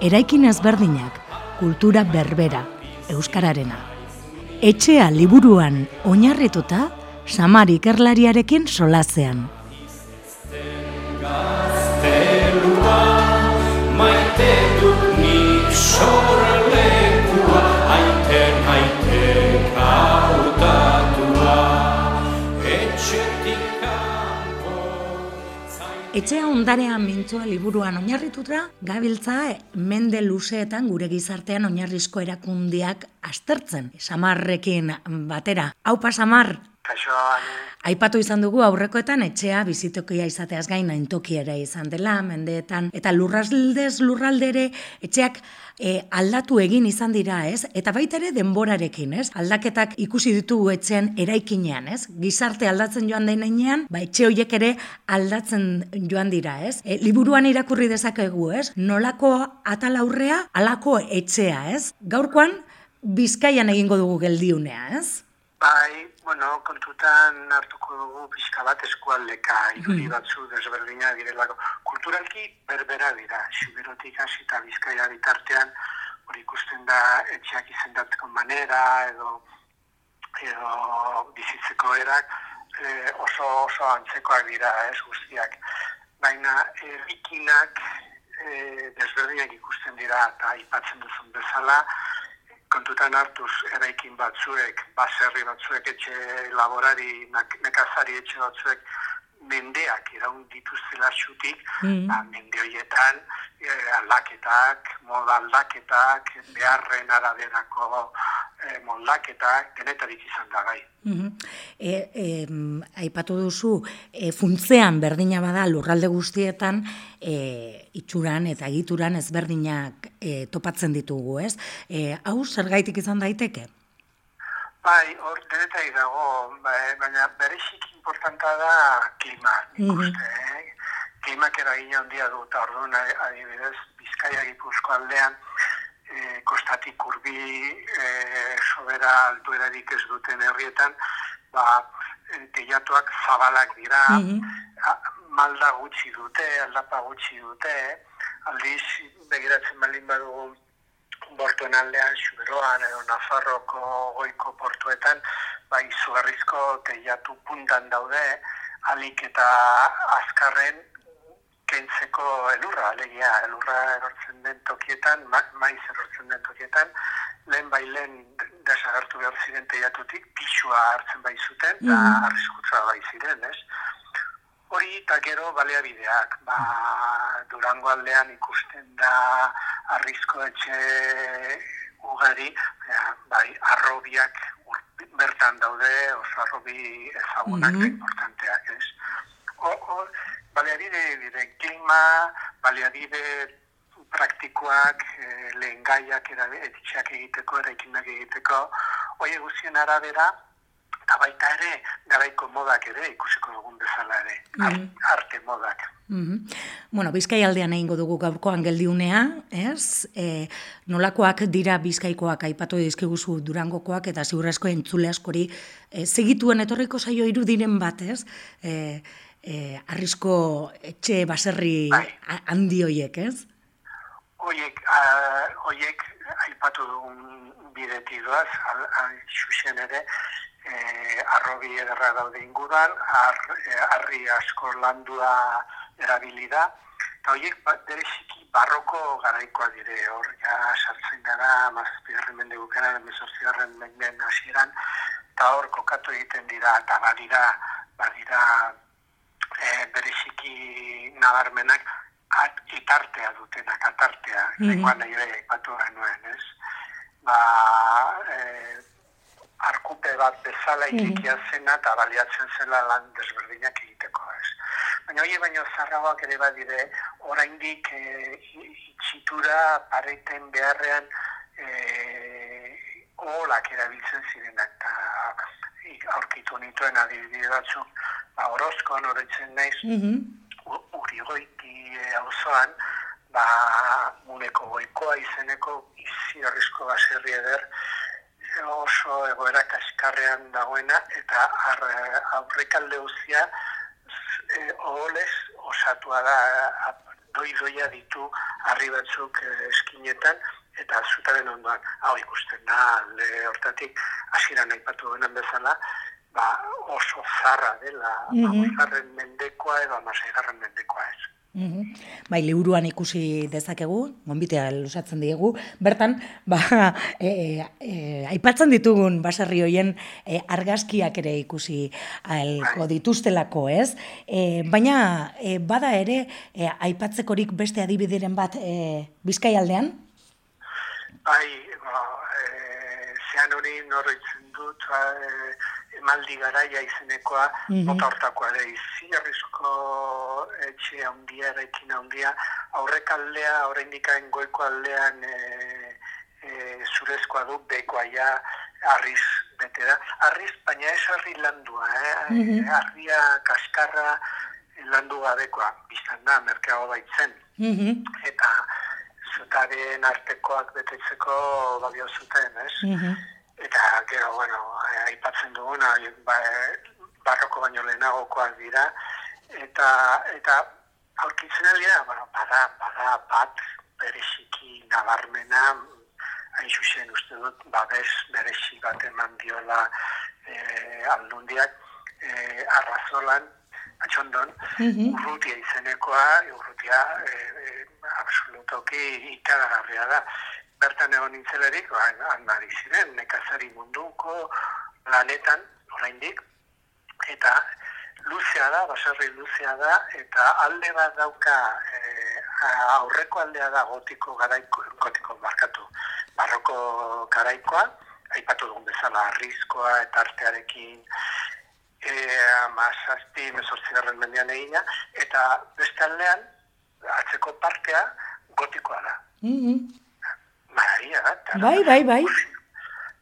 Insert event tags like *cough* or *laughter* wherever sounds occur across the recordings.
eraikin ezberdinak, kultura berbera, euskararena. Etxea liburuan oinarrituta, samar ikerlariarekin solazean. Maite dut nik Etxea ondarean mintzoa liburuan oinarrituta, gabiltza mende luzeetan gure gizartean oinarrizko erakundiak astertzen. Samarrekin batera. Haupa, Samar! Aipatu izan dugu aurrekoetan etxea bizitokia izateaz gain naintoki ere izan dela mendeetan eta lurraldez lurraldere etxeak e, aldatu egin izan dira, ez? Eta baita ere denborarekin, ez? Aldaketak ikusi ditugu etxean eraikinean, ez? Gizarte aldatzen joan denean, ba etxe horiek ere aldatzen joan dira, ez? E, liburuan irakurri dezakegu, ez? Nolako atalaurrea, alako etxea, ez? Gaurkoan Bizkaian egingo dugu geldiunea, ez? Bai, bueno, kontutan hartuko dugu pixka bat eskualdeka irudi mm. batzu desberdina direlako. Kulturalki berbera dira, xuberotik hasi eta bizkaia bitartean, hori ikusten da etxeak izendatzeko manera edo, edo bizitzeko erak e, oso oso antzekoak dira, ez guztiak. Baina errikinak e, desberdinak ikusten dira eta aipatzen duzun bezala, kontutan hartuz eraikin batzuek, baserri batzuek, etxe laborari, nekazari etxe batzuek, mendeak iraun dituztela xutik, mm. ba, mende horietan e, aldaketak, moda aldaketak, beharren araberako e, moldaketak, denetarik izan da gai. Mm -hmm. e, aipatu duzu, e, funtzean berdina bada lurralde guztietan, e, itxuran eta egituran ezberdinak e, topatzen ditugu, ez? E, hau, zer gaitik izan daiteke? Bai, hor, denetai dago, bai, baina berexik importanta da klima, nik mm eh? Klimak eragin handia du, eta orduan adibidez, bizkaia gipuzko aldean, e, kostatik urbi e, sobera altuerarik ez duten herrietan, ba, teiatuak zabalak dira, mm malda gutxi dute, aldapa gutxi dute, aldiz begiratzen balin badugu bortuen aldean, Xuberoan edo Nafarroko goiko portuetan, bai izugarrizko teiatu puntan daude, alik eta azkarren kentzeko elurra, alegia, elurra erortzen den tokietan, ma, maiz erortzen den tokietan, lehen bai lehen desagertu behar ziren teiatutik, pixua hartzen bai zuten, eta mm. arriskutza bai ziren, ez? Hori eta gero baleabideak, ba, durango aldean ikusten da arrisko etxe ugari, ja, bai, arrobiak bertan daude, oso arrobi ezagunak mm -hmm. importanteak, ez? O, o, baleabide dire, klima, baleabide praktikoak, e, lehen gaiak, etxeak egiteko, eraikinak egiteko, hoi guzien arabera, eta baita ere, garaiko modak ere, ikusiko dugun bezala ere, mm arte modak. Mm Bueno, Bizkai aldean egingo dugu gaurkoan geldiunea, ez? E, nolakoak dira Bizkaikoak aipatu dizkiguzu Durangokoak eta ziurrezko entzule askori e, segituen etorriko saio irudiren bat, ez? E, e, arrisko etxe baserri bai. handi hoiek, ez? Hoiek, hoiek aipatu dugun bidetidoaz, xuxen ere, e, arrobi ederra daude inguruan, ar, e, arri asko landua erabilida, eta horiek ba, bereziki barroko garaikoa dire hor, ja sartzen gara, mazazpigarren mende gukena, emezortzigarren menden hasieran, eta hor kokatu egiten dira, eta badira, badira e, bereziki nabarmenak, at, itartea dutenak, atartea, mm -hmm. lenguan nahi ere, batu genuen, ez? Ba, e, arkupe bat bezala mhm. irikia zena eta baliatzen zela lan desberdinak egiteko, ez. Baina hori baino zarragoak ere badire oraindik e, itxitura pareten beharrean e, olak erabiltzen zirenak eta aurkitu nituen adibide batzuk ba, orozkoan horretzen naiz mm -hmm. urigoiti hauzoan ba, muneko goikoa izeneko izi arrisko baserri eder oso egoera kaskarrean dagoena eta aurrekalde uzia e, oholez osatua da doi-doia ditu harri batzuk eskinetan eta zutaren ondoan hau ikusten da le hortatik hasieran aipatu denen bezala ba, oso zarra dela mm -hmm. mendekoa edo amaseigarren mendekoa ez. Mm Bai, liburuan ikusi dezakegu, gonbitea lusatzen diegu, bertan, ba, *laughs* e, e, aipatzen ditugun baserri hoien e, argazkiak ere ikusi alko bai. dituztelako, ez? E, baina, e, bada ere, e, aipatzekorik beste adibideren bat e, bizkai aldean? Bai, ba, zean hori norritzen dut, e, emaldi garaia izenekoa, mm -hmm. hortakoa ere, izi etxe handia, eraikin handia, aurrek aldea, horrein goiko aldean e, e, zurezkoa du, bekoa ja, arriz bete da. Arriz, baina ez arri landua, eh? Mm -hmm. arria kaskarra landu gabekoa, biztan da, merkeago baitzen. Mm Eta zutaren artekoak betetzeko babio zuten, ez? Mm Eta, gero, bueno, aipatzen duguna, ba, barroko baino lehenagokoak dira, eta, eta aurkitzen aldira, bueno, bada, bada bat bereziki nabarmena, hain zuzen uste dut, babes berezi bat eman diola e, aldundiak, e, arrazolan, atxondon, mm urrutia izenekoa, urrutia e, e, absolutoki ikaragarria da. Bertan egon nintzelerik, ba, ziren, nekazari munduko lanetan, oraindik, eta luzea da, baserri luzea da, eta alde bat dauka, e, aurreko aldea da gotiko garaiko, gotiko markatu, barroko garaikoa, aipatu dugun bezala, arrizkoa eta artearekin, e, amazazpi, mesortzi garren mendian egina, eta beste aldean, atzeko partea, gotikoa da. Mm Maria da. Bai, bai, bai.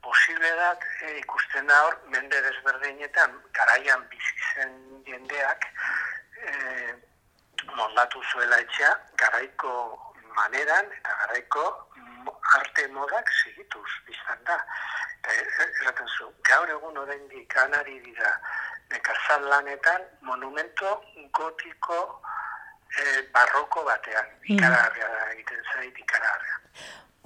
Posible da, e, ikusten da hor, mende desberdinetan, garaian bizi zen jendeak, e, mondatu zuela etxea, garaiko maneran eta garaiko arte modak sigituz biztan da. E, eraten zu, gaur egun oraindik kanari dira nekazal lanetan monumento gotiko e, barroko batean, mm. ikaragarria da egiten zait ikaragarria.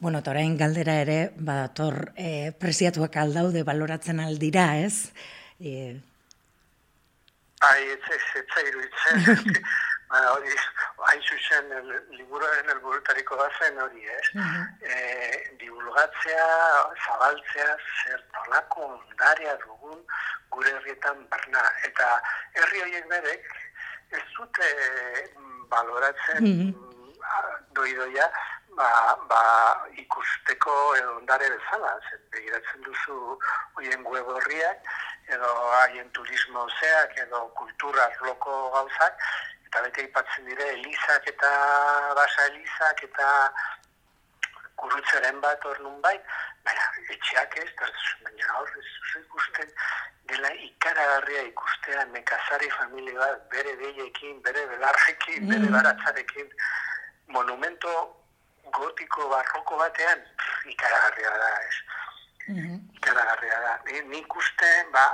Bueno, eta orain galdera ere, badator, e, presiatuak aldaude baloratzen aldira, ez? E... Ai, ez ez, ez *laughs* ez ba, hori, hain zuzen, liburuaren elburutariko bazen hori, ez? Uh -huh. e, divulgatzea, zabaltzea, zer nolako ondarea dugun gure herrietan barna. Eta herri horiek berek, ez dute mm, baloratzen uh -huh. doidoia, ba, ba, ikusteko edo ondare bezala, zen begiratzen duzu hoien web horriak, edo haien turismo zeak, edo kultura loko gauzak, eta bete ipatzen dire elizak eta basa elizak eta kurutzaren bat hor nun bai, baina etxeak ez, baina hor ez ikusten dela ikaragarria ikustea nekazari familia bat bere deiekin, bere belarrekin, bere mm. baratzarekin, monumento gotiko barroko batean ikaragarria da, ez. Mm -hmm. Ikaragarria da. nik uste, ba,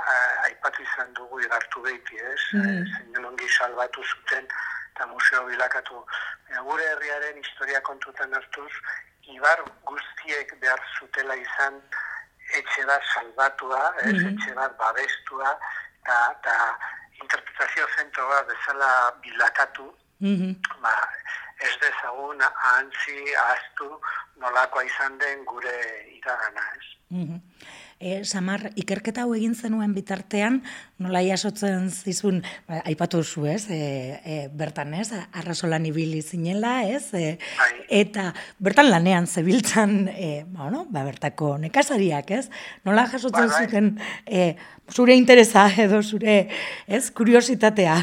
aipatu izan dugu igartu behiti, ez. Mm -hmm. salbatu zuten eta museo bilakatu. E, gure herriaren historia kontutan hartuz, ibar guztiek behar zutela izan etxe bat salbatua, ez, mm -hmm. etxe bat babestua, eta interpretazio zentro bat bezala bilakatu, mm -hmm. ba, ez dezagun ahantzi ahaztu nolakoa izan den gure iragana, ez? Mm E, Samar, ikerketa hau egin zenuen bitartean, nola jasotzen zizun, ba, aipatu zu ez, e, e, bertan ez, arrasolan ibili zinela ez, e, bai. eta bertan lanean zebiltzan, e, ba, no, ba, bertako nekazariak ez, nola jasotzen bai. zuten e, zure interesa edo zure ez, kuriositatea.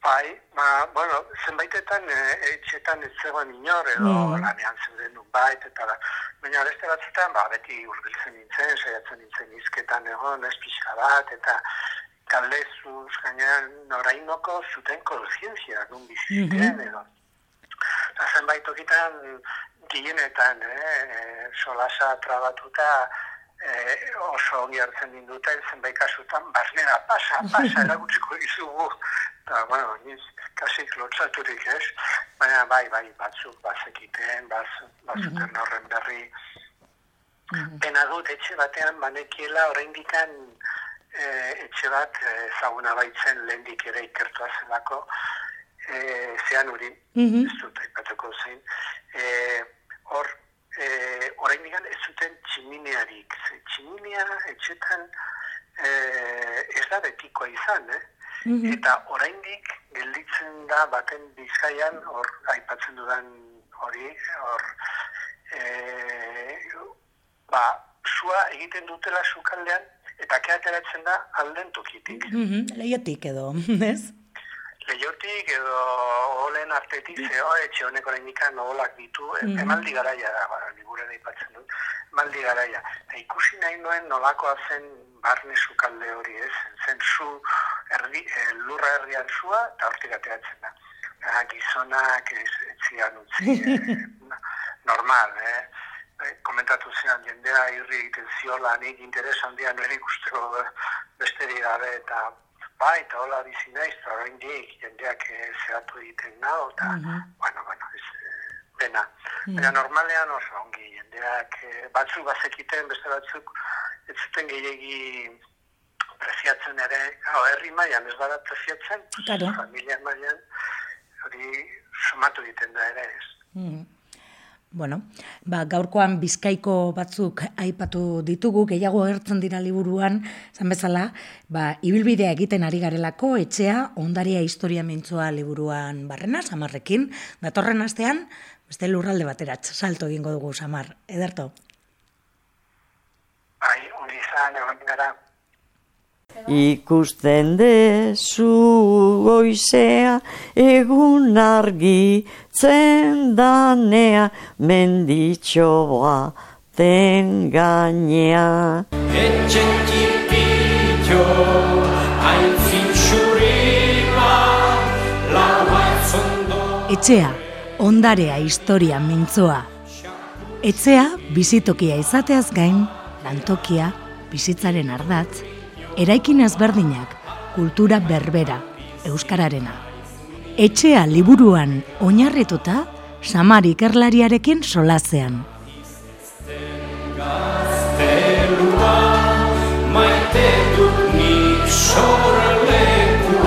Bai, Ba, bueno, zenbaitetan e, etxetan ez zegoen inor edo mm. lanean zeuden bait, eta da. Baina beste batzutan, ba, beti urbiltzen nintzen, saiatzen nintzen izketan egon, ez pixka bat, eta kaldezuz, gainean, norainoko zuten kontzientzia, nun biziten, mm -hmm. edo. Eta zenbait okitan, gehienetan, eh, solasa trabatuta, eh, oso ongi hartzen dinduten, zenbait kasutan, basnera pasa, pasa, *laughs* eragutziko izugu, eta, bueno, niz, kasik lotzaturik ez, baina bai, bai, batzuk bazekiten, baz, bazuten mm horren berri. Mm Pena dut, etxe batean, banekiela oraindikan e, etxe bat e, zaguna baitzen lehendik ere ikertua zelako, e, zean urin, mm -hmm. ez dut aipatuko zein, e, hor, e, oraindikan ez zuten tximinearik, tximinea etxetan e, ez da betikoa izan, eh? -hmm. Eta oraindik gelditzen da baten bizkaian, hor aipatzen dudan hori, hor e, ba, sua egiten dutela sukaldean, eta keateratzen da alden tokitik. Mm -hmm. Leiotik edo, *laughs* ez? Leiotik edo olen artetik, zeo, etxe honek oraindik olak ditu, mm -hmm. emaldi garaia da, ba, libure da dut, emaldi garaia. Eta ikusi nahi nuen nolakoa zen barne sukalde hori ez, zen zu erdi, e, lurra erdian zua, eta hortik ateratzen da. Ah, gizonak ez, ez zian utzi, e, *laughs* normal, eh? Komentatu zean jendea irri egiten ziola, nik interes handia nire ikusteko besterik gabe, eta bai, eta hola bizi naiz, eta horrein dik, jendeak e, zehatu egiten nao, eta, uh -huh. bueno, bueno, ez, pena. Uh -huh. normalean oso ongi, jendeak e, batzuk bazekiten, beste batzuk, ez zuten gehiagi preziatzen ere, hau, herri mailan ez bada preziatzen, familia mailan hori sumatu egiten da ere ez. Mm. Bueno, ba, gaurkoan bizkaiko batzuk aipatu ditugu, gehiago agertzen dira liburuan, zan bezala, ba, ibilbidea egiten ari garelako, etxea, ondaria historia mintzua liburuan barrena, samarrekin, datorren astean, beste lurralde bateratz, salto egingo dugu, samar, ederto? Bai, hori izan, egon gara, Ikusten dezu goizea egun argi zendanea menditxoa ten gainea. Etxen tipitxo hain Etxea, ondarea historia mintzoa. Etxea, bizitokia izateaz gain, lantokia, bizitzaren ardatz, eraikin ezberdinak, kultura berbera, euskararena. Etxea liburuan oinarrituta, samari kerlariarekin solazean. Maitetu ni, zoroleku,